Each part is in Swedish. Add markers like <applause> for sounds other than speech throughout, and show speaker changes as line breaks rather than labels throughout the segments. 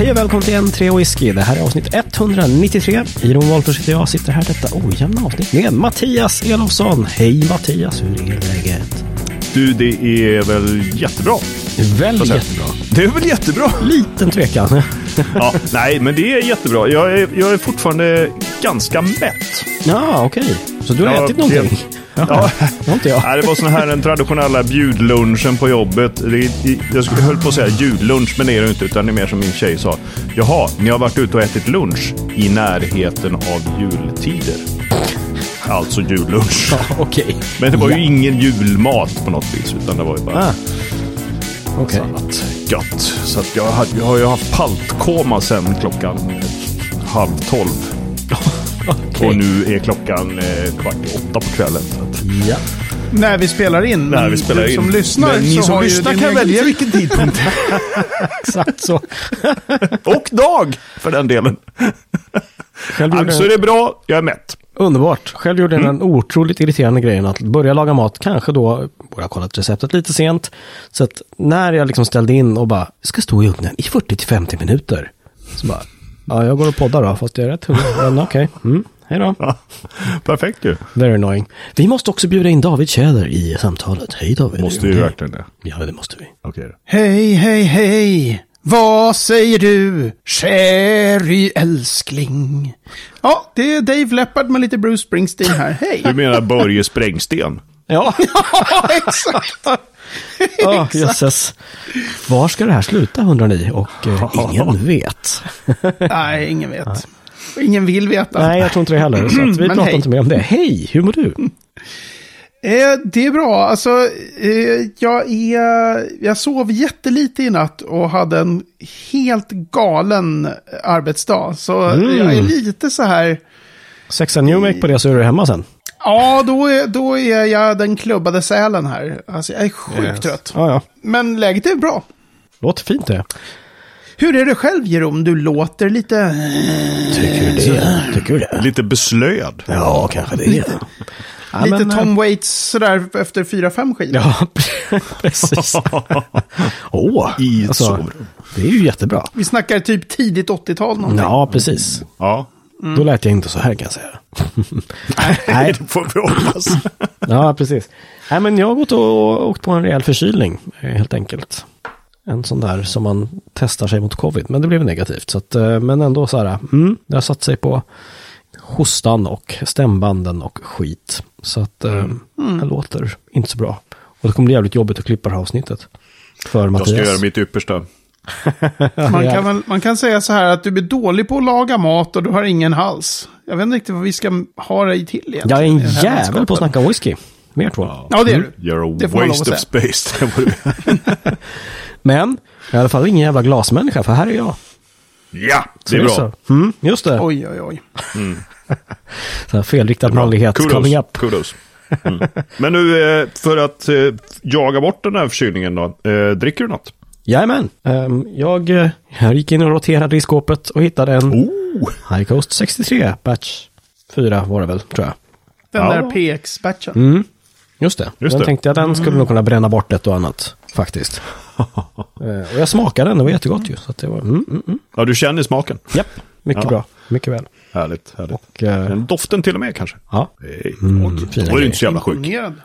Hej och välkommen till en tre whisky. Det här är avsnitt 193. Iron Wolffers heter jag. Sitter här detta ojämna avsnitt med Mattias Elofsson. Hej Mattias, hur är läget?
Du, det är väl jättebra.
Väldigt
säga.
jättebra.
Det är väl jättebra?
Liten tvekan. <laughs>
Ja, nej, men det är jättebra. Jag är, jag är fortfarande ganska mätt.
Ja, okej. Så du har
Ja,
ätit någonting?
det- Ja.
Det <laughs> inte jag.
Nej, det var sån här den traditionella bjudlunchen på jobbet. Jag skulle- höll på att säga jullunch, men det är det inte, utan det är mer som min tjej sa. Jaha, ni har varit ute och ätit lunch i närheten av jultider. Alltså jullunch.
Ja, okej.
Men det var
Ja.
ju ingen julmat på något vis, utan det var ju bara
Ah. Okej.
annat gött. Så jag, har, jag har ju haft paltkoma sen klockan halv tolv. <laughs> Och nu är klockan eh, kvart i åtta på kvällen. Så att,
Ja.
När vi spelar in.
när vi spelar
du
in.
som lyssnar
Men ni
så
som lyssnar kan välja vilken tidpunkt. <laughs>
Exakt så. <laughs>
och dag, för den delen.
Själv
Ja,
gjorde
Så är det bra, jag är mätt.
Underbart. Själv gjorde jag den otroligt irriterande grejen att börja laga mat, kanske då, borde jag kollat receptet lite sent. Så att när jag liksom ställde in och bara, ska stå i ugnen i 40-50 minuter. Så bara, ja jag går och poddar då, fast jag är rätt hungrig. Men okej, mm, hej då.
Ja, perfekt ju.
Very annoying. Vi måste också bjuda in David Tjäder i samtalet. Hej David.
Måste vi verkligen det?
Ja, det måste vi.
Okej då.
Hej, hej, hej. Vad säger du, Sherry älskling? Ja, det är Dave Leppard med lite Bruce Springsteen här. Hej.
Du menar Börje Sprängsten?
Ja, <laughs>
ja, exakt.
Oh, <laughs> jösses. Var ska det här sluta undrar ni? Och eh, ingen vet. <laughs>
Nej, ingen vet. Och Ingen vill veta.
Nej, jag tror inte det heller. Så vi <clears throat> pratar
hej.
inte mer om det. Hej, hur mår du? <laughs>
Eh, det är bra. Alltså, eh, jag, är, jag sov jättelite i natt och hade en helt galen arbetsdag. Så
Mm.
jag är lite så här...
Sexa New Make på det så är du hemma sen.
Ja, då är, då är jag den klubbade sälen här. Alltså, jag är sjukt trött.
Ja, ja.
Men läget är bra.
Låter fint det.
Hur är det själv, Jeroen? Du låter lite...
Tycker du det? Tycker du det?
Lite beslöad.
Ja, kanske det. Ja,
lite
men,
Tom Waits sådär efter fyra, fem skivor.
Ja, <laughs> precis. <laughs> Åh,
I ett
alltså,
sovrum.
det är ju jättebra.
Vi snackar typ tidigt 80-tal någonting.
Ja, precis.
Ja,
Då lät jag inte så här kan jag säga. <laughs> Nej,
det får vi hoppas. <laughs>
ja, precis. Nej, men jag har gått och åkt på en rejäl förkylning, eh, helt enkelt. En sån där som man testar sig mot covid, men det blev negativt. Så att, eh, men ändå så här, mm, det har satt sig på hostan och stämbanden och skit. Så att eh, det låter inte så bra. Och det kommer bli jävligt jobbigt att klippa det här avsnittet. För
Jag
Mattias.
ska göra mitt yppersta.
Man, kan väl, man kan säga så här att du är dålig på att laga mat och du har ingen hals. Jag vet inte riktigt vad vi ska ha dig till egentligen.
Jag är en jävel på att snacka whisky. Mer tror jag.
Ja, det är du.
You're a
Det
waste of space. <laughs> Det det. <laughs>
Men jag är i alla fall ingen jävla glasmänniska, för här är jag.
ja,
Så
det är bra.
så. Mm, just det.
Oj, oj, oj. <laughs>
Så här felriktad manlighet
Kudos.
coming up.
Kudos. Mm. Men nu, eh, för att eh, jaga bort den här förkylningen då. eh, Dricker du något?
Jajamän. Um, jag, jag gick in och roterade i skåpet och hittade en
Oh!
High Coast 63 batch 4 var det väl, tror jag.
Den
Ja.
där PX-batchen.
Mm. Just det.
Just
den
det.
tänkte jag den skulle nog kunna bränna bort ett och annat, faktiskt. <laughs> Eh, och jag smakade den, det var jättegott ju. Så att det var, mm, mm, mm.
Ja, du känner smaken.
Japp, mycket
Ja.
bra. Mycket väl.
Härligt, härligt.
Och,
Den doften till och med kanske.
ja. Mm,
Då
fina
är du inte så jävla sjuk.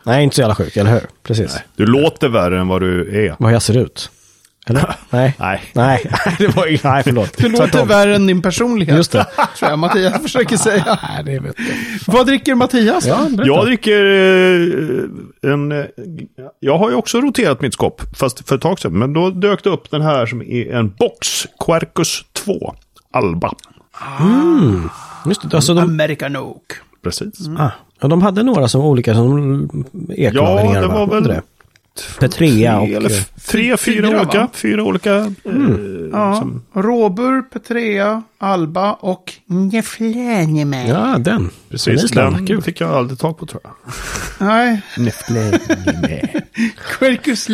Nej, inte så jävla sjuk, eller hur? Precis.
Du låter värre än vad du är.
Vad jag ser ut. Eller? <laughs> Nej.
Nej.
Nej, <laughs> det var ju, nej förlåt.
Du låter
Tvärtom.
värre än din personlighet.
Just det. <laughs>
Tror jag Mattias försöker säga.
Nej, det vet jag.
Vad dricker Mattias?
Ja.
Jag dricker eh, en... eh, Jag har ju också roterat mitt skåp, fast för ett tag sedan. Men då dök det upp den här som är en box, Quercus 2, Alba.
Just det, alltså de,
American Oak.
Precis.
ah, ja, de hade några som olika som eklagringar.
Ja, det
va?
var väl-
det? Petrea och...
Tre, eller
eh,
tre, fyra
fyra,
olika.
va?
Fyra olika. eh,
Ja.
som-
Råbur, Petrea, Alba och Njeflänime.
Ja, den.
Precis, den
Kul.
fick jag aldrig tag på tror jag.
Nej,
Neflänime. <laughs>
Quercus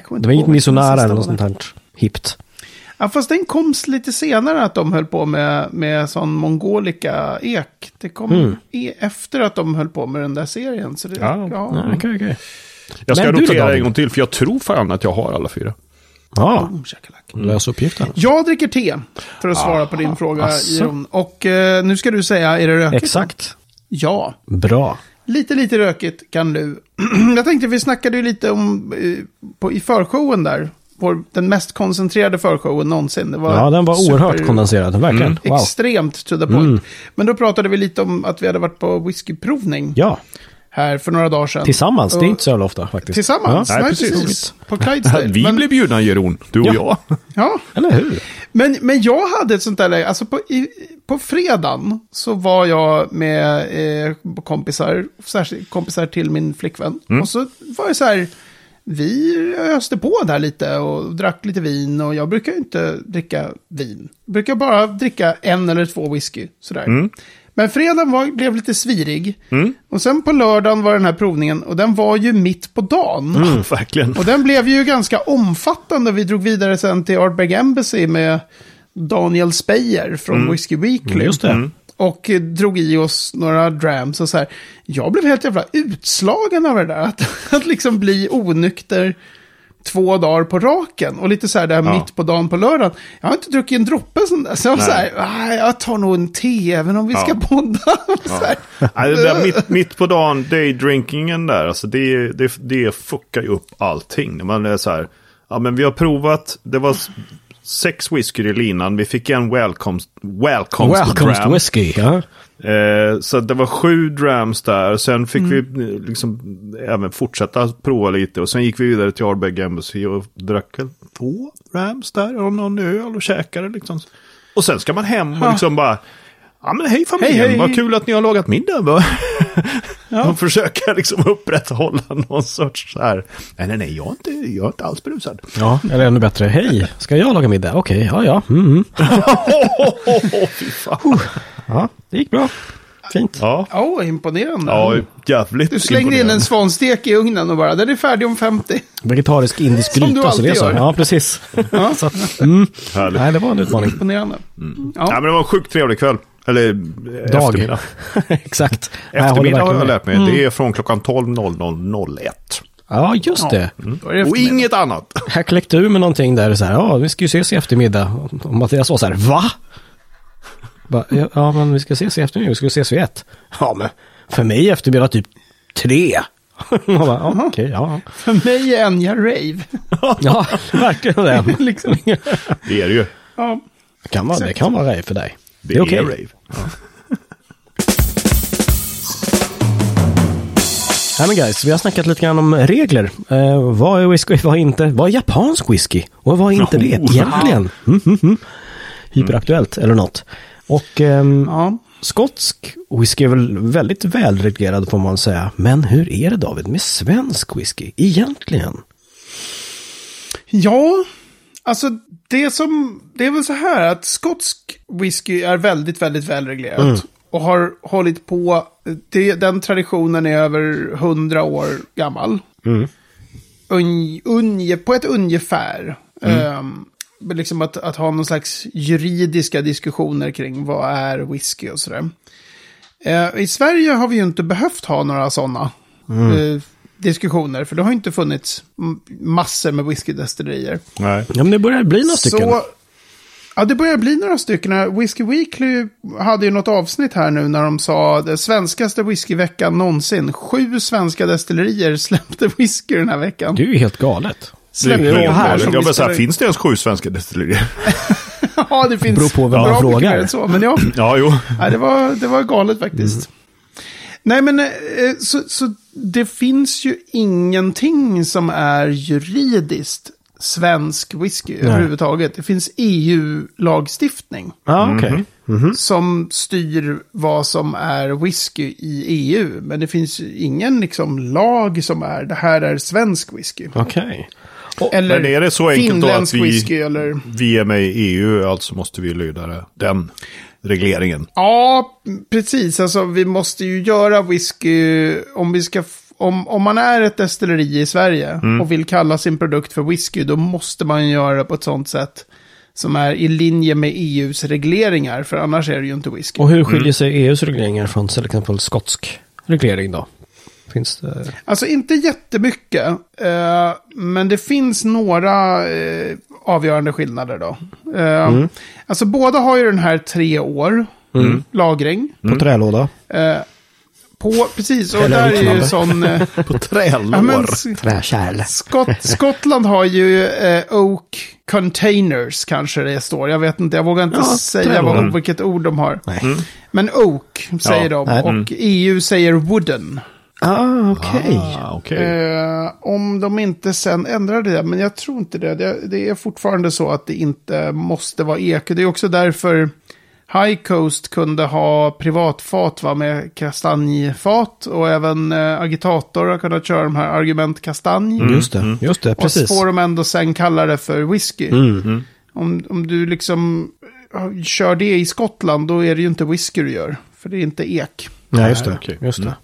kommer
Det
inte
var inget
vad
misonara
den
eller något sånt här hippt.
Ja, fast den kom lite senare att de höll på med, med sån mongolika ek. Det kom
Mm.
e- efter att de höll på med den där serien. Så det,
Ja.
ja.
Ja, okej, okej.
Jag ska
Men
rotera en gång till, för jag tror fan att jag har alla fyra.
Ja,
Boom, shakalaka.
lös uppgiften.
Jag dricker te, för att svara på din fråga,
asså.
Jon. Och eh, nu ska du säga, är det rökigt?
Exakt.
Ja.
Bra.
Lite, lite rökigt kan du. <clears throat> Jag tänkte, vi snackade ju lite om eh, på, i förshowen där. Vår, den mest koncentrerade förshowen någonsin. Det var
Ja, den var
super-
oerhört kondenserad. Verkligen. Wow.
Extremt to the point. Men då pratade vi lite om att vi hade varit på whiskyprovning
Ja,
här för några dagar sedan.
tillsammans. Det är
Och-
inte så jävla ofta faktiskt.
Tillsammans?
Ja,
Nej,
nej,
precis.
precis.
På Clydesdale. <laughs>
Vi
men,
blev bjudna Jeroen, du och
Ja.
jag. <laughs>
Ja,
Eller hur?
men, men jag hade ett sånt där läge. Alltså på, i, på fredagen så var jag med eh, kompisar, särskilt kompisar till min flickvän.
Mm.
Och så var det så här, vi öste på där lite och drack lite vin. Och jag brukar ju inte dricka vin. Jag brukar bara dricka en eller två whisky. Sådär.
Mm.
Men fredagen var, blev lite svirig. Och sen på lördagen var den här provningen. Och den var ju mitt på dagen.
Mm, <laughs> verkligen.
Och den blev ju ganska omfattande. Vi drog vidare sen till Artberg Embassy med Daniel Speyer från Whiskey Weekly.
Just det.
Och drog i oss några drams och så här. Jag blev helt jävla utslagen av det där. Att, <laughs> att liksom bli onykter två dagar på raken. Och lite så här där
Ja.
mitt på dagen på lördagen. Jag har inte druckit en droppe sån där. Så jag var så här, "Ah, jag tar nog en te även om vi ska
Ja.
podda. <laughs> Så här.
Nej, det där mitt, mitt på dagen, daydrinkingen där, alltså det, det, det fuckar ju upp allting. Man är så här, ja men vi har provat, det var sex whisky i linan, vi fick en welcomes, welcomes,
Welcome to
dram.
whisky. Ja.
Eh, så det var sju drams där, sen fick
Mm.
vi eh, liksom även fortsätta prova lite. Och sen gick vi vidare till Ardbeg Embassy och drack två drams där och någon öl och käkade liksom. Och sen ska man hem och liksom bara, ja men hej familjen,
Hej, hej.
vad kul att ni har lagat middag. va?" Och <laughs> <laughs> försöka liksom upprätthålla någon sorts så här, nej nej nej, jag är inte, jag är inte alls berusad.
ja, eller ännu bättre. Hej, ska jag laga middag? Okej, ja, ja. Mm, mm. <laughs>
Fy fan.
Ja, det gick bra. Fint.
Ja,
Åh, imponerande.
ja jävligt
Du slängde in en svanstek i ugnen och bara, den är färdig om 50.
Vegetarisk indisk
Som
gryta, så det är så.
gör.
Ja, precis.
Ja.
Så mm.
Härligt.
Nej, det var en utmaning.
Imponerande.
Ja,
Ja.
men det var en sjukt trevlig kväll. Eller eh,
Dag.
eftermiddag. <laughs>
Exakt. Jag
Eftermiddag har jag lärt mig. Det är från klockan 12.00.01.
Ja, just det.
Är det
Och
eftermiddag.
inget annat. <laughs>
Jag kläckte ur med någonting där så här, ja, vi ska ju ses i eftermiddag. Och Mattias var så här, va? Bara, ja, Ja, men vi ska ses i eftermiddag, vi ska ses vid ett. Ja, men för mig i eftermiddag typ tre. <laughs> Bara, ja, okej, ja.
För mig är Enya rave.
Ja, verkligen det.
liksom.
Det är det ju.
Ja.
Det kan vara, det kan vara rave för dig.
Det,
Det är okej.
är rave.
Nej men guys, vi har snackat lite grann om regler. Eh, vad är whisky, vad är inte? Vad är japansk whisky? Och vad är inte det
Oh,
egentligen? <laughs> Mm, mm, mm. Hyperaktuellt eller något. Och ehm,
ja.
skotsk whisky är väl väldigt välreglerad får man säga. Men hur är det David med svensk whisky egentligen?
Ja, alltså det som, det är väl så här att skotsk whisky är väldigt, väldigt välreglerat. Och har hållit på, det, den traditionen är över hundra år gammal. Un, unge, på ett ungefär. Ehm, liksom att, att ha någon slags juridiska diskussioner kring vad är whisky och sådär. Eh, I Sverige har vi ju inte behövt ha några sådana eh, diskussioner. För det har ju inte funnits massor med whiskydestillerier.
Nej.
Ja men det börjar bli några stycken.
Så, ja, det börjar bli några stycken. Whiskey Weekly hade ju något avsnitt här nu när de sa det svenskaste whiskyveckan någonsin. Sju svenska destillerier <laughs> släppte whisky den här veckan.
Det är ju helt galet.
Det är
Släppte
helt galet.
som
Jag säga,
whisky-
finns det ens sju svenska destillerier? <laughs>
Ja, det finns
Beror på vem man frågar.
Så, men ja, <clears throat>
ja, jo.
nej, det, var, det var galet faktiskt. Nej, men eh, så, så det finns ju ingenting som är juridiskt svensk whisky överhuvudtaget. Det finns EU-lagstiftning.
Ja, okej.
som styr vad som är whisky i EU. Men det finns ju ingen liksom lag som är det här är svensk whisky.
Okej.
Eller
Men är det så enkelt då att vi,
whisky eller...
vi är med i EU, alltså måste vi lyda den regleringen?
Ja, precis. Alltså vi måste ju göra whisky om vi ska... Om, om man är ett destilleri i Sverige och vill kalla sin produkt för whisky, då måste man göra det på ett sånt sätt som är i linje med EUs regleringar, för annars är det ju inte whisky.
Och hur skiljer sig EUs regleringar från till exempel skotsk reglering då? Finns det?
Alltså inte jättemycket, eh, men det finns några, eh, avgörande skillnader då. Eh, Alltså båda har ju den här tre år lagring.
På trälåda.
Eh, på, precis, och
Eller
där är ju sån... Eh, <laughs>
På trälår.
ja, men,
Träkärl.
Skott, <laughs> Skottland har ju eh, Oak Containers kanske det står. Jag vet inte, jag vågar inte
Ja,
säga vad, vilket ord de har.
Nej.
Men Oak säger
Ja,
de
nej.
och EU säger Wooden.
Ah, okej.
Ah, okej.
Eh, om de inte sen ändrar det, men jag tror inte det. det. Det är fortfarande så att det inte måste vara ek. Det är också därför High Coast kunde ha privatfat va, med kastanjefat och även eh, agitator har kunnat köra de här argument kastanj.
Just det, just det,
Och så
precis.
får de ändå sen kalla det för whisky.
Mm.
Om, om du liksom eh, kör det i Skottland, då är det ju inte whisky du gör. För det är inte ek.
Nej, just det.
okej.
Just det.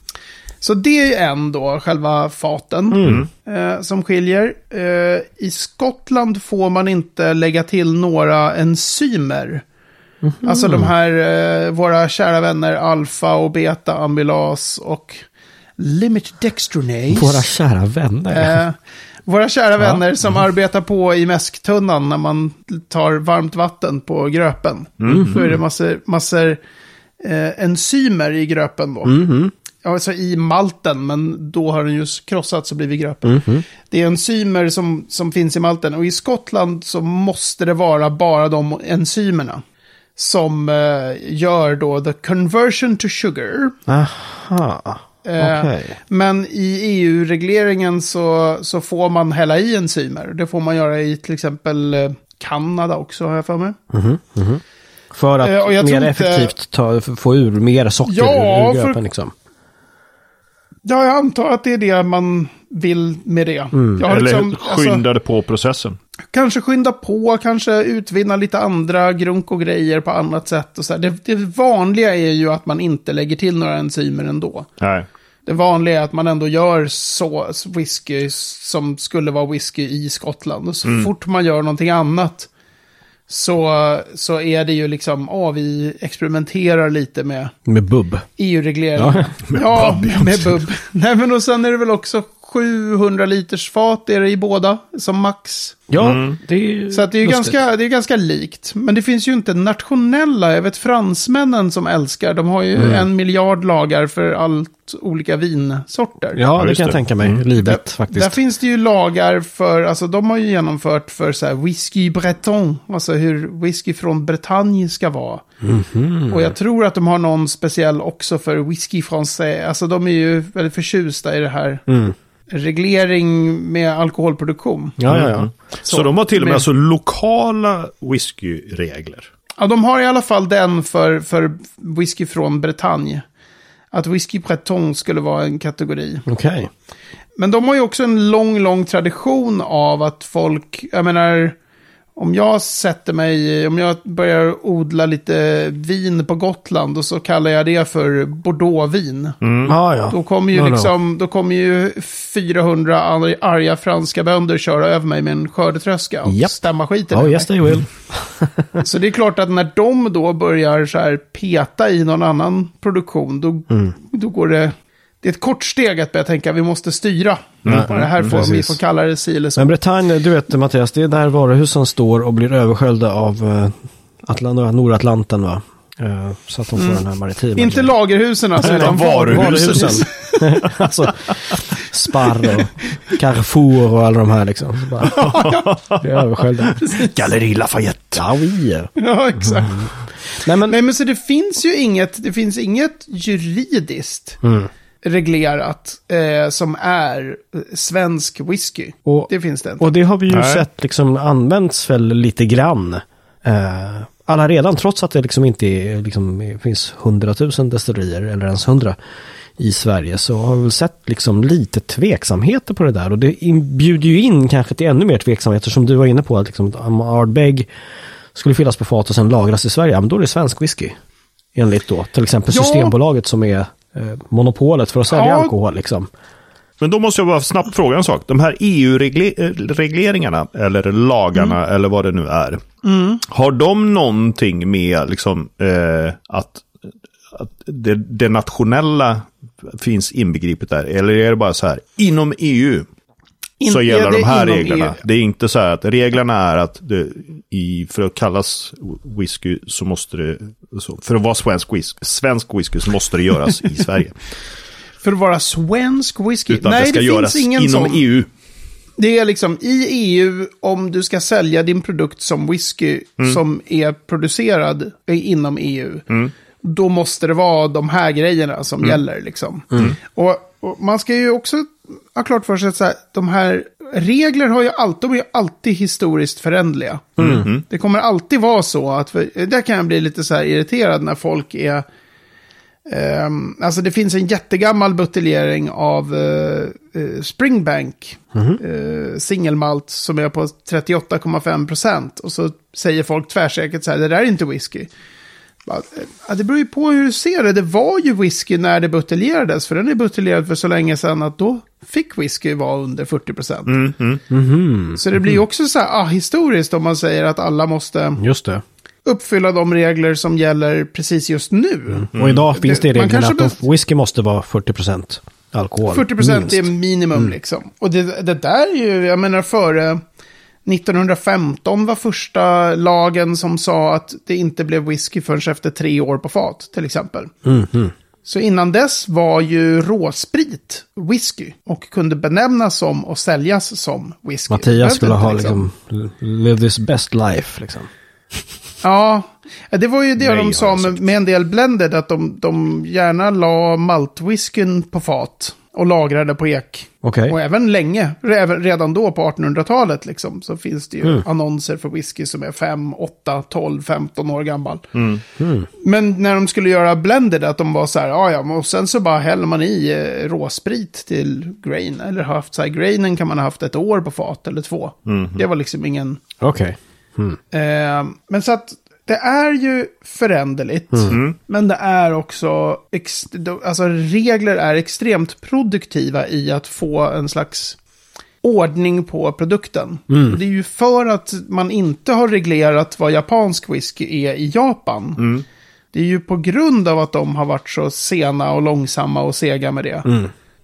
Så det är en då, själva faten,
Mm.
eh, som skiljer. Eh, I Skottland får man inte lägga till några enzymer.
Mhm.
Alltså de här, eh, våra kära vänner alfa och beta amylas och limit dextronase.
Våra kära vänner.
Eh, våra kära vänner som arbetar på i mäsktunnan när man tar varmt vatten på gröpen. Då är det massor, massor eh, enzymer i gröpen då.
Mhm.
Alltså i malten, men då har den ju krossats och blivit gröpen.
Mhm.
Det är enzymer som, som finns i malten. Och i Skottland så måste det vara bara de enzymerna. Som eh, gör då the conversion to sugar.
Aha.
Eh,
Okej.
Men i EU-regleringen så, så får man hälla i enzymer. Det får man göra i till exempel eh, Kanada också, har jag för mig.
För att
Eh,
mer
inte-
effektivt ta, få ur mer socker
Ja,
ur
för-
gröpen liksom.
Ja, jag antar att det är det man vill med det. Har
Eller
liksom, alltså,
skyndade på processen.
kanske skynda på, kanske utvinna lite andra grunk och grejer på annat sätt. Och så. Det, det vanliga är ju att man inte lägger till några enzymer ändå.
Nej.
Det vanliga är att man ändå gör så whisky som skulle vara whisky i Skottland. Och så fort man gör någonting annat så, så är det ju liksom, ja, vi experimenterar lite med
Med bubb.
EU-regleringen. Ja, <laughs> med, bubb. <laughs> Nej, men och sen är det väl också 700 liters fat är det i båda, som max.
Ja, det är
Så att det är ju
lustigt.
ganska, det är ganska likt. Men det finns ju inte nationella. Jag vet fransmännen som älskar. De har ju en miljard lagar för allt olika vinsorter.
Ja, det kan jag tänka mig. Livligt faktiskt.
Där finns det ju lagar för, alltså de har ju genomfört för så här whisky breton. Alltså hur whisky från Bretagne ska vara.
Mhm.
Och jag tror att de har någon speciell också för whisky français. Alltså de är ju väldigt förtjusta i det här.
Mm.
Reglering med alkoholproduktion.
Ja, ja, ja.
Så, de har till och med
med-
alltså lokala whiskyregler.
Ja, de har i alla fall den för, för whisky från Bretagne. Att whisky breton skulle vara en kategori.
Okej.
Men de har ju också en lång, lång tradition av att folk, jag menar, om jag sätter mig, om jag börjar odla lite vin på Gotland och så kallar jag det för bordeauxvin.
Ja, ja.
Då kommer ju
No, no.
liksom, då kommer ju 400 arg- arga franska bönder köra över mig med en skördetröska och
Japp.
stämma skiten
Oh, yes they will. <laughs>
Så det är klart att när de då börjar så här peta i någon annan produktion, då,
Mm.
då går det... Det är ett kort steg att börja tänka vi måste styra. det här får, vi
precis.
får kalla det si eller så.
Men Bretagne, du vet Mattias, det är där varuhusen står och blir översköljda av uh, Atlant Nordatlanten va? Eh, så att de får den här maritima.
Mm. Inte
grejen.
lagerhusen alltså, utan
varuhusen.
varuhusen. <laughs>
alltså, Spar och Carrefour och alla de här liksom. Så bara, <laughs> blir översköljda. Galleri Lafayette. Ja, oui.
ja, exakt.
Nej, men,
Nej, men så det finns ju inget, det finns inget juridiskt
Mm.
Reglerat eh, som är svensk whisky.
Och-
det finns det inte.
Och det har vi ju
Nej.
sett liksom använts väl lite grann. Eh, alla redan, trots att det liksom inte är, liksom, finns hundratusen destillerier eller ens hundra i Sverige så har vi sett liksom lite tveksamheter på det där. Och det bjuder ju in kanske till ännu mer tveksamheter som du var inne på. Att liksom, om Ardbeg skulle fyllas på fat och sen lagras i Sverige, ja, men då är det svensk whisky. Enligt då till exempel
Ja.
Systembolaget som är monopolet för att sälja
Ja.
alkohol. Liksom.
Men då måste jag bara snabbt fråga en sak. De här EU-regleringarna, eller lagarna, eller vad det nu är. Har de någonting med liksom, eh, att, att det, det nationella finns inbegripet där? Eller är det bara så här, inom EU,
In-
så gäller de här
inom
reglerna. Det är inte så här att reglerna är att det, i, för att kallas whisky så måste det, för att vara svensk whisky, svensk whisky så måste det göras i <laughs> Sverige.
För att vara svensk whisky?
Utan
Nej,
det ska
det
göras
finns ingen
inom E
sån.
EU.
Det är liksom i EU, om du ska sälja din produkt som whisky
Mm.
som är producerad inom EU, då måste det vara de här grejerna som
Mm.
gäller. Liksom. Och, och man ska ju också ha klart för sig att så här, de här regler har ju alltid, de är alltid historiskt förändliga.
Mm.
Det kommer alltid vara så att, för, där kan jag bli lite så här irriterad när folk är Ehm, alltså det finns en jättegammal buteljering av uh, Springbank. uh, singelmalt som är på 38,5 procent. Och så säger folk tvärsäkert så här, det där är inte whisky. Ja, det beror ju på hur du ser det. Det var ju whisky när det buteljerades. För den är buteljerad för så länge sedan att då fick whisky vara under 40 procent. Så det blir ju också så här ah, historiskt om man säger att alla måste
Just det.
uppfylla de regler som gäller precis just nu.
Och idag finns det
Mm.
Reglerna att
bör-
whisky måste vara 40% alkohol.
40 procent är minimum liksom. Och det, det där är ju, jag menar före 1915 var första lagen som sa att det inte blev whisky förrän efter tre år på fat, till exempel.
Mm,
Så innan dess var ju råsprit whisky och kunde benämnas som och säljas som whisky.
Mattias skulle ha liksom, live this best life liksom.
Ja, det var ju det
Nej,
de sa med, med en del blended, att de, de gärna la maltwhiskyn på fat och lagrade på ek.
Okej.
Och även länge, redan då på 1800-talet liksom, så finns det ju annonser för whisky som är 5, 8, 12, 15 år gammal. Men när de skulle göra blended, att de var så här, ja ja, och sen så bara häller man i eh, råsprit till grain. Eller haft så här, grainen kan man ha haft ett år på fat eller två. Det var liksom ingen...
Okej.
Eh, men så att det är ju föränderligt. Men det är också, alltså regler är extremt produktiva i att få en slags ordning på produkten. Det är ju för att man inte har reglerat vad japansk whisky är i Japan. Det är ju på grund av att de har varit så sena och långsamma och sega med det.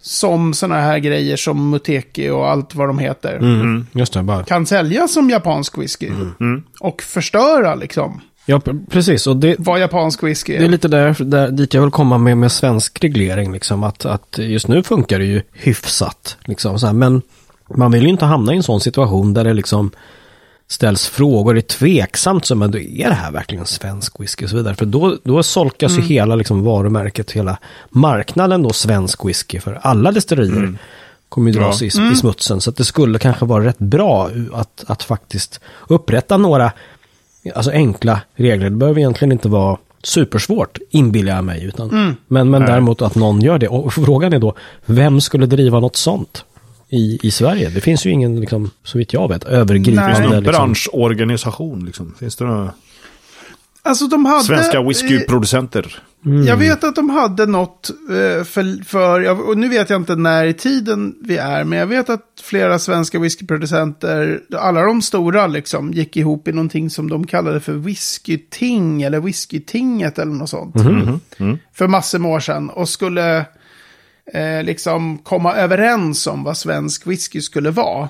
Som sådana här grejer som Muteki och allt vad de heter
Mm. Just det, bara.
kan säljas som japansk whisky. Och förstöra liksom
Ja, precis. Och det,
vad japansk whisky är.
det är lite där, där dit jag vill komma med, med svensk reglering. Liksom, att, att just nu funkar det ju hyfsat. Liksom, så här, men man vill ju inte hamna i en sån situation där det liksom ställs frågor. Det är tveksamt. Så, men då är det här verkligen svensk whisky och så vidare. För då, då solkas ju hela liksom, varumärket, hela marknaden då svensk whisky. För alla destillerier kommer ju dras i, i smutsen. Så att det skulle kanske vara rätt bra att, att faktiskt upprätta några alltså enkla regler. Det behöver egentligen inte vara supersvårt, inbillar jag mig. Utan, Men, men däremot att någon gör det. Och frågan är då, vem skulle driva något sånt i, i Sverige? Det finns ju ingen, liksom, så vitt jag vet,
Nej.
övergripande...
Någon
Liksom,
branschorganisation liksom. Finns det några
Alltså de hade...
svenska
eh,
whiskyproducenter?
Jag vet att de hade något eh, för, för och nu vet jag inte när i tiden vi är, men jag vet att flera svenska whiskyproducenter, alla de stora liksom, gick ihop i någonting som de kallade för whiskyting, eller whiskytinget eller något sånt. För massor med år sedan, och skulle eh, liksom komma överens om vad svensk whisky skulle vara.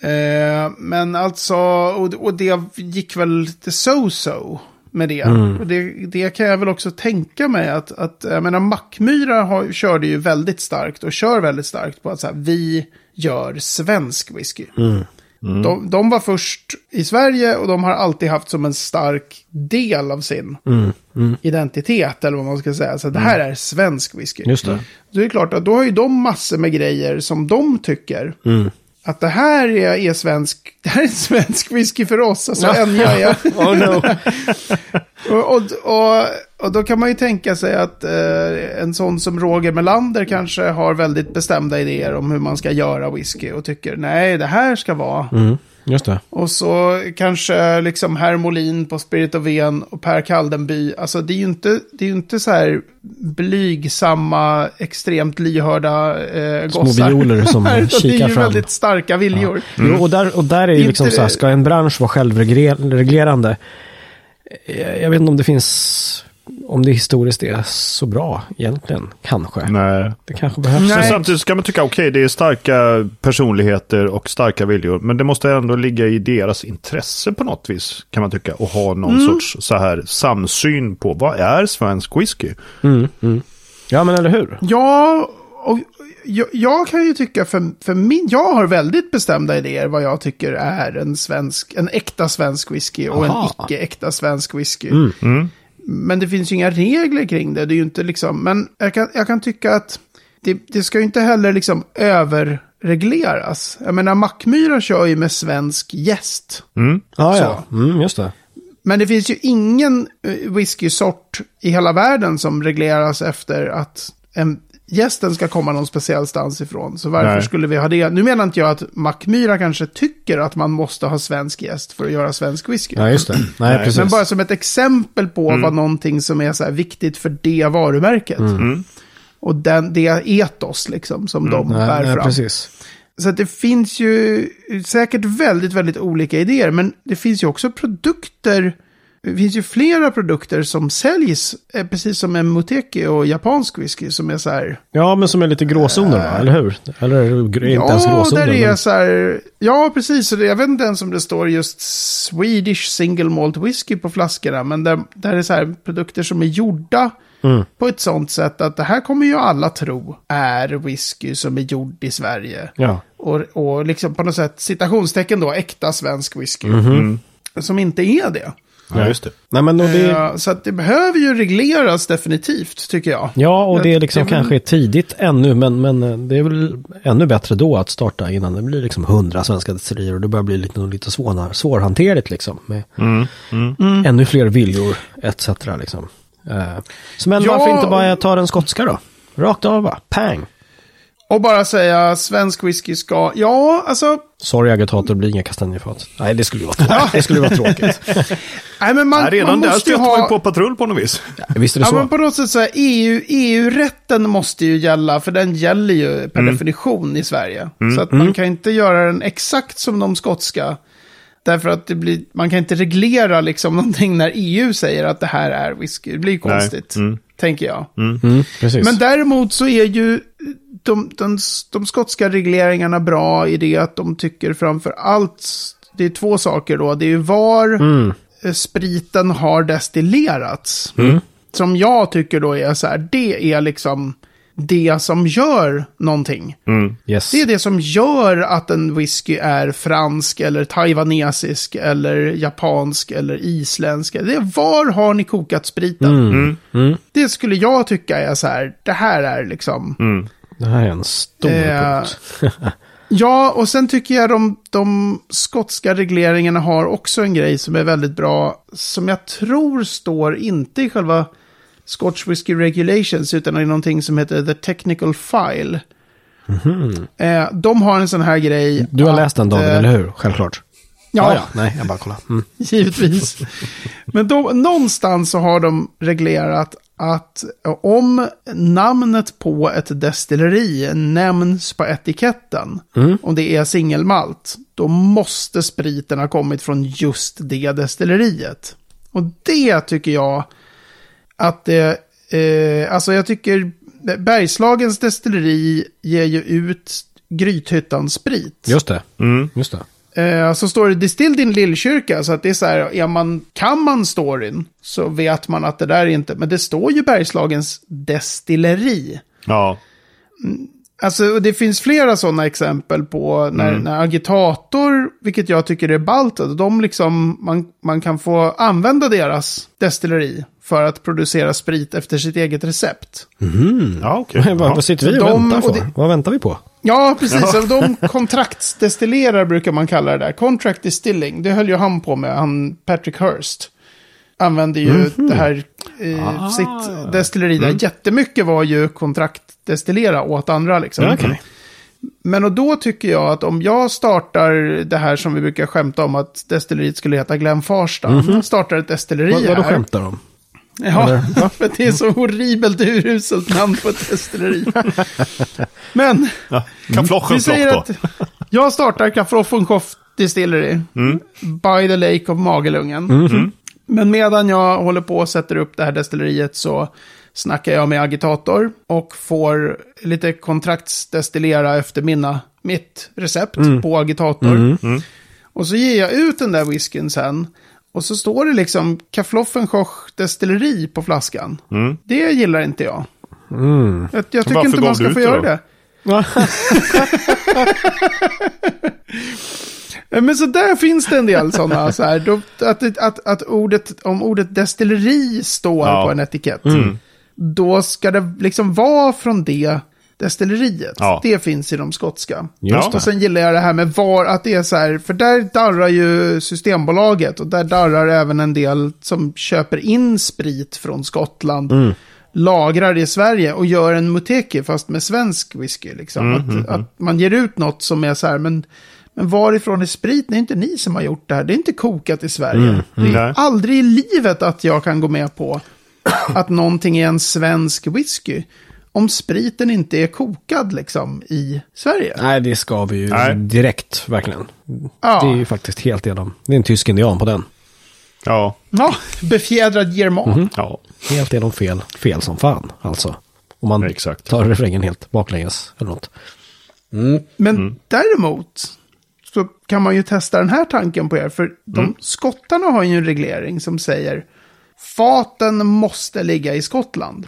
Eh, men alltså, och, och det gick väl lite so-so med det. Och det. Det kan jag väl också tänka mig att, att jag menar, Mackmyra har, körde ju väldigt starkt och kör väldigt starkt på att så här, vi gör svensk whisky. De, de var först i Sverige och de har alltid haft som en stark del av sin identitet, eller vad man ska säga. Så det här är svensk whisky.
Just det.
Så det är klart att då har ju de massor med grejer som de tycker. Att det här är, är svensk, det här är svensk whisky för oss. Alltså en jag är. <laughs>
Oh no. <laughs>
och, och, och, och då kan man ju tänka sig att eh, en sån som Roger Melander kanske har väldigt bestämda idéer om hur man ska göra whisky. Och tycker nej, det här ska vara.
Mm, just det.
Och så kanske liksom Herr Molin på Spirit of Ven och Per Kaldenby. Alltså det är ju inte, det är inte så här blygsamma, extremt lyhörda eh,
Små
gossar.
violer som <laughs> kikar
Det är ju
fram.
väldigt starka viljor.
Jo, och, där, och där är ju
Inte
liksom så här, ska en bransch vara självreglerande? Eh, Jag vet inte om det finns om det historiskt är så bra egentligen, kanske.
Nej.
Det kanske behövs.
Nej.
Men samtidigt ska man tycka, okej, det är starka personligheter och starka viljor. Men det måste ändå ligga i deras intresse på något vis, kan man tycka. Och ha någon
Mm.
sorts så här samsyn på vad är svensk whisky?
Mm, mm. Ja, men eller hur?
Ja, och jag, jag kan ju tycka för, för min, jag har väldigt bestämda idéer vad jag tycker är en svensk, en äkta svensk whisky och
Aha.
en icke-äkta svensk whisky.
Mm.
Men det finns ju inga regler kring det. Det är ju inte liksom, men jag kan, jag kan tycka att det, det ska ju inte heller liksom överregleras. Jag menar, Mackmyra kör ju med svensk gäst.
Mm.
Ja,
Så.
ja. Mm, just det.
Men det finns ju ingen eh, whiskysort i hela världen som regleras efter att en, gästen ska komma någon speciell stans ifrån. Så varför
Nej.
skulle vi ha det? Nu menar inte jag att Mackmyra kanske tycker att man måste ha svensk gäst för att göra svensk whisky.
Ja, just det. <clears throat> Nej, precis.
Men bara som ett exempel på vad någonting som är så här viktigt för det varumärket. Och den, det etos liksom som de
Nej,
bär
nej,
fram.
precis.
Så att det finns ju säkert väldigt, väldigt olika idéer. Men det finns ju också produkter. Det finns ju flera produkter som säljs, eh, precis som en moteki och japansk whisky, som är så här.
Ja, men som är lite gråzoner, va? eller hur? Eller inte ens
Ja,
gråzoner?
där det är
men-
så här. Ja, precis. Så det, jag vet inte ens om det står just Swedish single malt whisky på flaskorna. Men där, där är så här produkter som är gjorda
Mm.
på ett sånt sätt att det här kommer ju alla tro är whisky som är gjord i Sverige.
Ja.
Och, och liksom på något sätt citationstecken då äkta svensk whisky.
Mhm.
Som inte är det.
Ja, just det.
Nej, men det...
Eh, Så att det behöver ju regleras definitivt, tycker jag.
Ja, och det är liksom
Det är väl-
kanske tidigt ännu, men, men eh, det är väl ännu bättre då att starta innan det blir liksom hundra svenska destillerier och det börjar bli lite, lite svår, svårhanterligt liksom. Med
Mm.
ännu fler viljor etc. Liksom. Eh, så men
Ja,
varför inte bara ta den skotska då? Rakt av bara, pang!
Och bara säga svensk whisky ska, ja, alltså,
Sorry agitator, det blir inga kastanjefat. Nej, det skulle ju vara tråkigt. det skulle ju vara tråkigt. <laughs>
nej men man,
Nej, redan
man
där
måste ju
stöter man
ha...
på patrull på något vis.
Visst är det
Ja,
så?
men på något sätt så här, EU, EU-rätten måste ju gälla, för den gäller ju per
Mm.
definition i Sverige. Så att man kan inte göra den exakt som de skotska. Därför att det blir, man kan inte reglera liksom <laughs> någonting när EU säger att det här är whisky. Det blir konstigt,
Mm.
tänker jag.
Mm, precis.
Men däremot så är ju de, de, de skotska regleringarna bra i det att de tycker framför allt, det är två saker då, det är ju var
Mm.
eh, spriten har destillerats. Som jag tycker då är så här, det är liksom det som gör någonting.
yes.
Det är det som gör att en whisky är fransk eller taiwanesisk eller japansk eller isländsk. Det är var har ni kokat spriten?
Mm.
Det skulle jag tycka är så här, det här är liksom...
Det här är en stor
Eh,
punkt. <laughs>
Ja, och sen tycker jag de, de skotska regleringarna har också en grej som är väldigt bra. Som jag tror står inte i själva Scotch Whisky Regulations utan i någonting som heter The Technical File. Eh, de har en sån här grej.
Du har
att,
läst den David,
eh,
eller hur? Självklart.
Ja,
ja. Nej, jag bara kollar. Mm. <laughs>
givetvis. Men då, någonstans så har de reglerat att om namnet på ett destilleri nämns på etiketten, om det är singelmalt, då måste spriten ha kommit från just det destilleriet. Och det tycker jag att det, eh, alltså jag tycker Bergslagens destilleri ger ju ut Grythyttans sprit.
Just det.
Mm.
Just det.
Eh, så står det Distilled in Lillkyrka, så att det är så här, är man, kan man storyn så vet man att det där är inte, men det står ju Bergslagens destilleri.
Ja.
Alltså, och det finns flera sådana exempel på när, när agitator, vilket jag tycker är ballt, de liksom, man, man kan få använda deras destilleri för att producera sprit efter sitt eget recept.
Ja, okej. <laughs>
vad,
Ja.
vad sitter vi och
De-
väntar
och
på?
det-
Vad väntar vi på?
Ja, precis. Och De <laughs> kontraktsdestillerar brukar man kalla det där. Contract distilling. Det höll ju han på med, han Patrick Hurst. Använde ju det här, eh, sitt destilleri där. Jättemycket var ju kontraktdestillera åt andra liksom.
Ja, okej.
Men och då tycker jag att om jag startar det här som vi brukar skämta om att destilleriet skulle heta Glenn Farsta. Om jag startar ett destilleri
Vad, vad då
här.
skämtar de?
Ja, <laughs> för det är så horribelt uruselt namn på ett destilleri. <laughs> Men
Ja.
Vi säger att jag startar Kaffroffenkoff Distillery.
Mm.
By the Lake of Magelungen.
Mhm.
Men medan jag håller på och sätter upp det här destilleriet så snackar jag med agitator och får lite kontraktsdestillera efter mina, mitt recept på agitator. Och så ger jag ut den där whiskyn sen. Och så står det liksom Kaffloffenkoch destilleri på flaskan. Det gillar inte jag.
Mm.
Jag, jag tycker inte man ska få göra
då?
det. <laughs> Men så där finns det en del sådana, så här, då, att, att, att ordet, om ordet destilleri står
Ja.
på en etikett, då ska det liksom vara från det destilleriet.
Ja.
Det finns i de skotska.
Ja.
Och sen gillar jag det här med var, att det är så här, för där darrar ju Systembolaget och där darrar även en del som köper in sprit från Skottland, lagrar i Sverige och gör en muteki fast med svensk whisky. Liksom. att, att man ger ut något som är så här, men, men varifrån är spriten? Det är inte ni som har gjort det här, det är inte kokat i Sverige. Det är
Nej.
aldrig i livet att jag kan gå med på att någonting är en svensk whisky. Om spriten inte är kokad liksom i Sverige.
Nej, det ska vi ju
Nej.
direkt, verkligen.
Ja.
Det är ju faktiskt helt igenom. Det är en tysk indian på den.
Ja.
Ja, befjädrad german.
Ja.
Helt igenom fel. Fel som fan, alltså. Om man
Exakt.
tar refrängen helt baklänges eller något.
Men däremot så kan man ju testa den här tanken på er. För de skottarna har ju en reglering som säger faten måste ligga i Skottland.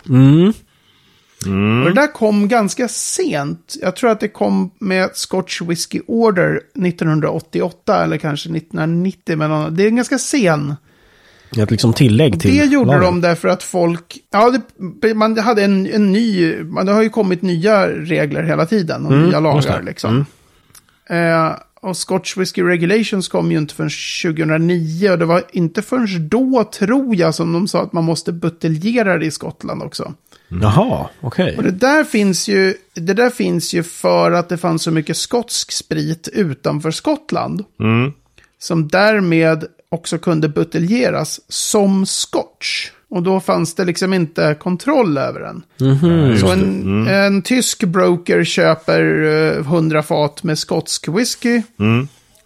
Och det där kom ganska sent. Jag tror att det kom med Scotch Whisky Order 1988 eller kanske 1990. Men det är en ganska sen
Ett liksom tillägg till
Det gjorde
lagen.
de därför att folk... Ja, det, man hade en, en ny... Man, det har ju kommit nya regler hela tiden och nya
just
lagar liksom. Eh, och Scotch Whisky Regulations kom ju inte förrän 2009 och det var inte förrän då, tror jag, som de sa att man måste buteljera det i Skottland också.
Jaha, okej.
Och det där finns ju, det där finns ju för att det fanns så mycket skotsk sprit utanför Skottland. Som därmed också kunde buteljeras som scotch. Och då fanns det liksom inte kontroll över den. Så en, en tysk broker köper eh, 100 fat med skotsk whisky.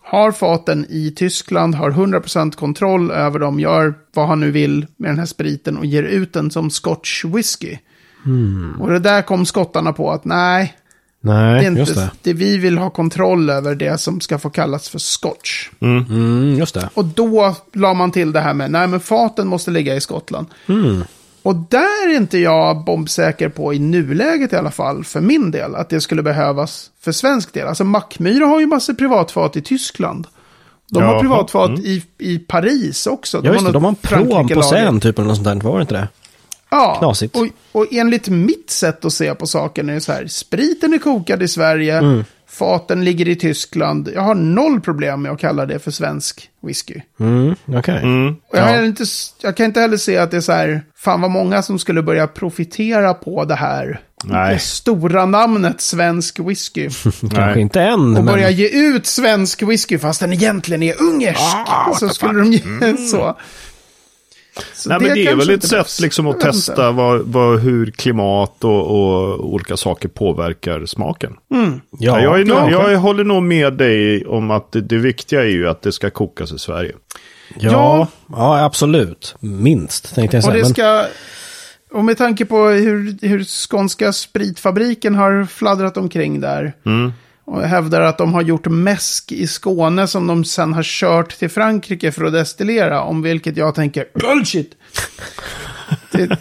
Har faten i Tyskland, har 100% kontroll över dem, gör vad han nu vill med den här spriten och ger ut den som scotch whisky. Och det där kom skottarna på att nej, det
Nej,
är
just
inte
det.
det. Vi vill ha kontroll över det som ska få kallas för scotch.
Mm, just det.
Och då la man till det här med, nej men faten måste ligga i Skottland. Och där är inte jag bombsäker på i nuläget i alla fall, för min del, att det skulle behövas för svensk del. Alltså Mackmyra har ju massor privatfat i Tyskland. De
Jaha,
har privatfat i, i Paris också.
Ja, just det. De har en prom på scen typ eller något sånt där. Var det inte det?
Ja,
Knasigt.
och, och enligt mitt sätt att se på saken är det så här. Spriten är kokad i Sverige,
Mm.
faten ligger i Tyskland. Jag har noll problem med att kalla det för svensk whisky.
Mm, okej.
Och jag, har inte, jag kan inte heller se att det är så här, fan vad många som skulle börja profitera på det här.
Nej.
Det stora namnet svensk whisky. <laughs>
Kanske
Nej.
inte än,
Och
men...
börja ge ut svensk whisky fast den egentligen är ungersk.
Ah,
så skulle de ge så. Så
Nej, men det är väl ett sätt liksom att
Jag
testa vad, vad, hur klimat och, och olika saker påverkar smaken.
Ja,
Ja, jag, är,
ja,
jag håller nog med dig om att det, det viktiga är ju att det ska kokas i Sverige.
ja, ja, absolut. Minst, tänkte jag
Och
säga.
det
Men,
ska... Och med tanke på hur, hur skånska spritfabriken har fladdrat omkring där. Och hävdar att de har gjort mäsk i Skåne som de sen har kört till Frankrike för att destillera. Om vilket jag tänker, bullshit! det,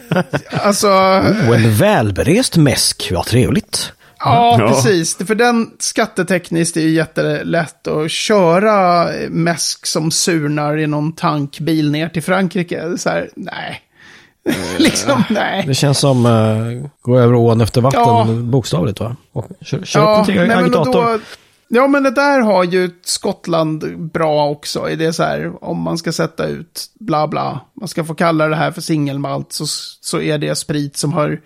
alltså,
oh, en välberest mäsk, vad trevligt.
ja,
Ja.
precis. För den skattetekniskt är ju jättelätt att köra mäsk som surnar i någon tankbil ner till Frankrike. Så här, nej. <laughs> liksom, nej.
Det känns som uh, gå över ån efter vatten,
Ja.
bokstavligt va? Och kör, kör upp en agitator.
ja, men det där har ju Skottland bra också. Det så här, om man ska sätta ut bla bla, man ska få kalla det här för singelmalt, så, så är det sprit som har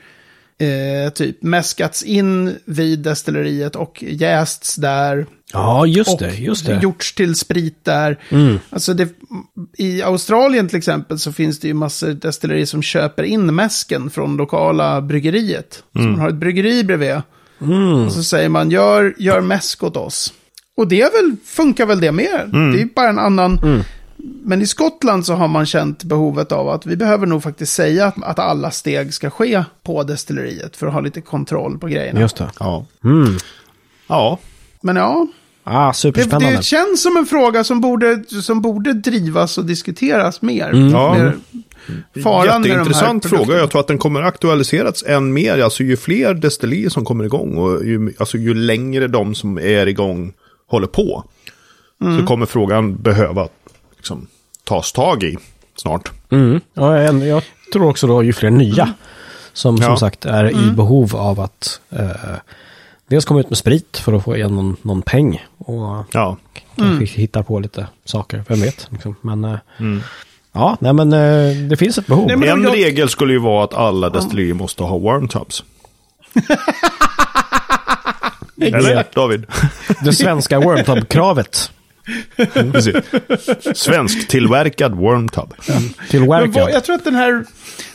eh, typ mäskats in vid destilleriet och jästs där.
Ja, just det, just det.
gjorts till sprit där. Alltså det, I Australien till exempel så finns det ju massor destillerier som köper in mäsken från lokala bryggeriet. Så man har ett bryggeri bredvid. Och så säger man, gör, gör mäsk åt oss. Och det är väl, funkar väl det mer. Det är bara en annan... men i Skottland så har man känt behovet av att vi behöver nog faktiskt säga att, att alla steg ska ske på destilleriet för att ha lite kontroll på grejerna.
Just det.
Ja.
Mm.
Ja.
Men ja,
Ah,
det,
superspännande.
det känns som en fråga som borde, som borde drivas och diskuteras mer.
Ja.
Mer faran
Jätteintressant fråga. Jag tror att den kommer aktualiserats än mer. Alltså ju fler destillerier som kommer igång och ju, alltså, ju längre de som är igång håller på. Så kommer frågan behöva liksom, tas tag i snart.
Mm. Ja, jag tror också då ju fler nya som som
Ja.
sagt är i behov av att eh, dels komma ut med sprit för att få igen någon, någon peng och
Ja.
kanske hitta på lite saker, vem vet. Liksom. Men eh, ja, nej men eh, det finns ett behov.
Nej, men-
En
jag-
regel skulle ju vara att alla destillerier måste ha wormtubs. <laughs> Eller David?
Det svenska wormtub-kravet <laughs>
Precis. Svensk tillverkad wormtub.
till
Men vad,
Workout.
jag tror att den här,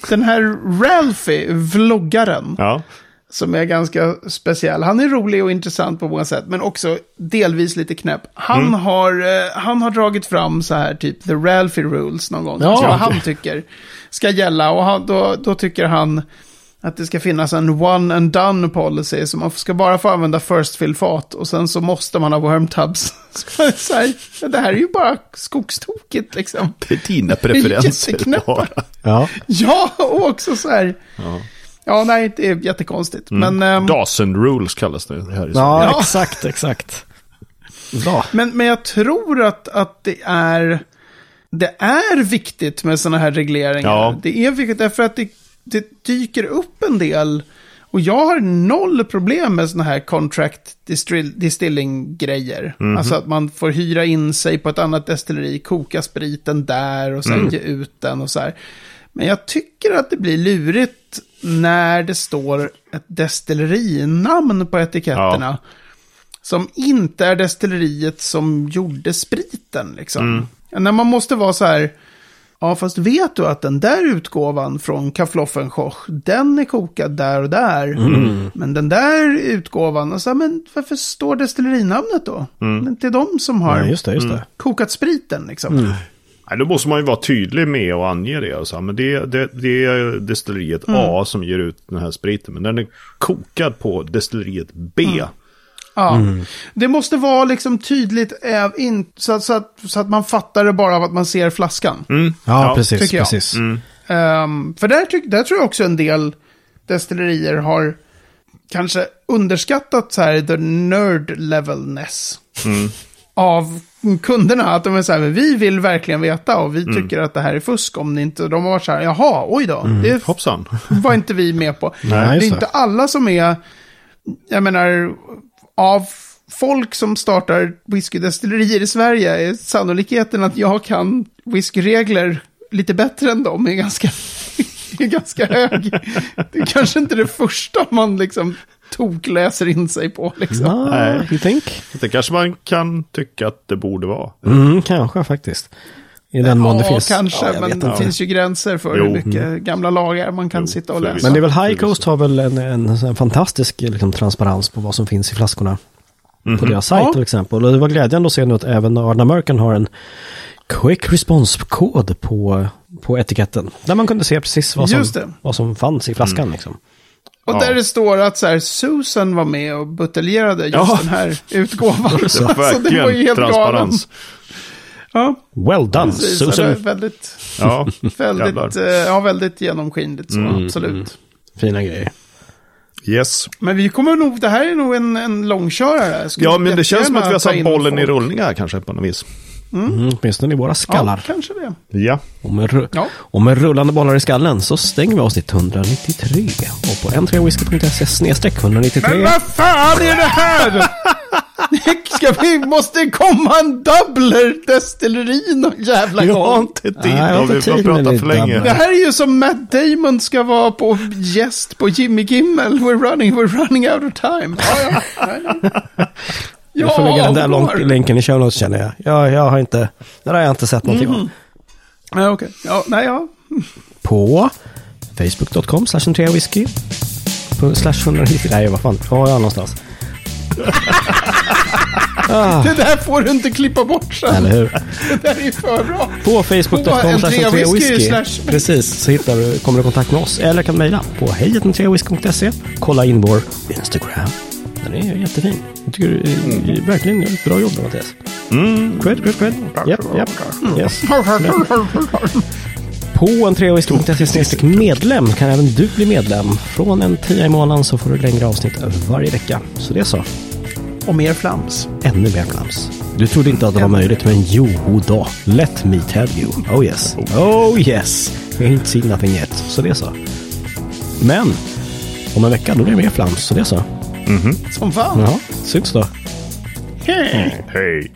den här Ralphie, vloggaren,
Ja.
som är ganska speciell. Han är rolig och intressant på många sätt, men också delvis lite knäpp. Han, har, eh, han har dragit fram så här typ The Ralphie Rules någon gång.
Ja,
alltså vad han tycker ska gälla. Och han, då, då tycker han att det ska finnas en one and done policy. Så man ska bara få använda first fill fat och sen så måste man ha <laughs> så här, det här är ju bara skogstokigt liksom.
Det är dina preferenser bara.
Ja.
Ja, och också så här. Ja, nej, det är jättekonstigt. Men, ehm,
Dawson rules kallas det här i
ja,
Ja.
exakt, exakt. Ja.
men, men jag tror att, att det är... Det är viktigt med sådana här regleringar.
Ja.
Det är viktigt därför att det, det dyker upp en del. Och jag har noll problem med sådana här contract distill- distilling-grejer. Alltså att man får hyra in sig på ett annat destilleri, koka spriten där och sen ge ut den och så här. Men jag tycker att det blir lurigt när det står ett destillerinamn på etiketterna. Som inte är destilleriet som gjorde spriten liksom. När man måste vara så här. Ja, fast vet du att den där utgåvan från Kaffloffenkoch, den är kokad där och där. Men den där utgåvan, och så här, men varför står destillerinamnet då? Det är inte de som har
ja, just det, just det.
kokat spriten liksom.
Nej, då måste man ju vara tydlig med att ange det. Alltså. Men det, det, det är destilleriet A som ger ut den här spriten. Men den är kokad på destilleriet B.
Ja. Det måste vara liksom tydligt äh, in, så, att, så, att, så att man fattar det bara av att man ser flaskan.
Mm.
Ja, precis,
tycker jag.
precis.
Ehm, för där, tyck, där tror jag också en del destillerier har kanske underskattat så här the nerd levelness av kunderna. Att de är så här, vi vill verkligen veta och vi tycker att det här är fusk om det inte... De har varit så här, jaha, oj då. Det
Hoppsan.
var inte vi med på.
Nej,
det är inte alla som är, jag menar, av folk som startar whiskydestillerier i Sverige är sannolikheten att jag kan whiskyregler lite bättre än dem är ganska, <laughs> är ganska hög. Det är kanske inte det första man liksom tokläser in sig på liksom.
Nej, you think?
Det kanske man kan tycka att det borde vara.
Mm, kanske faktiskt. I den mån det finns.
kanske,
Ja,
men det finns ju gränser för
Jo.
hur mycket gamla lagar man kan
Jo,
sitta och läsa.
Men det är väl High Coast har väl en, en, en fantastisk liksom, transparens på vad som finns i flaskorna. På deras sajt
Ja.
till exempel. Och det var glädjande att se nu att även Arden American har en Quick Response-kod på, på etiketten. Där man kunde se precis vad som, vad som fanns i flaskan. Liksom.
Och
Ja.
där det står att så här, Susan var med och buteljerade just
Ja.
den här utgåvan. <laughs>
Så <laughs>
Så det var ju helt galen. Ja,
Well done,
precis.
Susan.
väldigt,
Ja, <laughs>
väldigt, eh, ja, väldigt genomskinligt så, absolut.
Fina grejer.
Yes.
Men vi kommer nog, det här är nog en, en långkörare. Skulle
Ja, men det känns som att vi har satt bollen i
folk.
rullning här kanske på något vis.
Mm, åtminstone i våra skallar.
Ja, kanske det.
Ja.
Och, med,
Ja.
och med rullande bollar i skallen så stänger vi avsnitt 193. Och på n3whisky.se snedstreck 193.
Men vad fan är det här? Ska vi, måste komma en dubbler destilleri någon jävla
Vi har
gång?
inte tid
Nej, jag har inte tid med
prata
det
för länge.
Det här är ju som Matt Damon ska vara på gäst på Jimmy Kimmel. We're running, we're running out of time. Ja, ja. <laughs> Nej, nej.
Jag får lägga den där länken i show notes känner jag. Jag, jag har inte, där har jag inte sett någonting
Mhm.
av.
Ja, okej. Ja, nej, ja.
På facebook.com slash whisky. Slash 190, nej vad fan, var är jag någonstans? <laughs>
Det där får du inte klippa bort sen.
Eller hur? <laughs>
Det där är för bra.
På facebook.com slash whisky
slash-
Precis, så hittar du, kommer du i kontakt med oss. Eller kan mejla på hejatentreawhisky.se. Kolla in vår Instagram. Den är jättefin. Jag tycker du är verkligen gör ett bra jobb Mattias. Mm. Cred, cred, cred. Japp, japp. Yes. <laughs> På entreawhisky.se medlem kan även du bli medlem. Från en tia i månaden så får du längre avsnitt varje vecka. Så det är så.
Och mer flams.
Ännu mer flams. Du trodde inte att det var möjligt, men jo då. Let me tell you. Oh yes. Oh yes. We ain't seen nothing yet. Så det är så. Men om en vecka då blir det mer flams. Så det är så.
Som fan.
Ja, syns då.
Hej.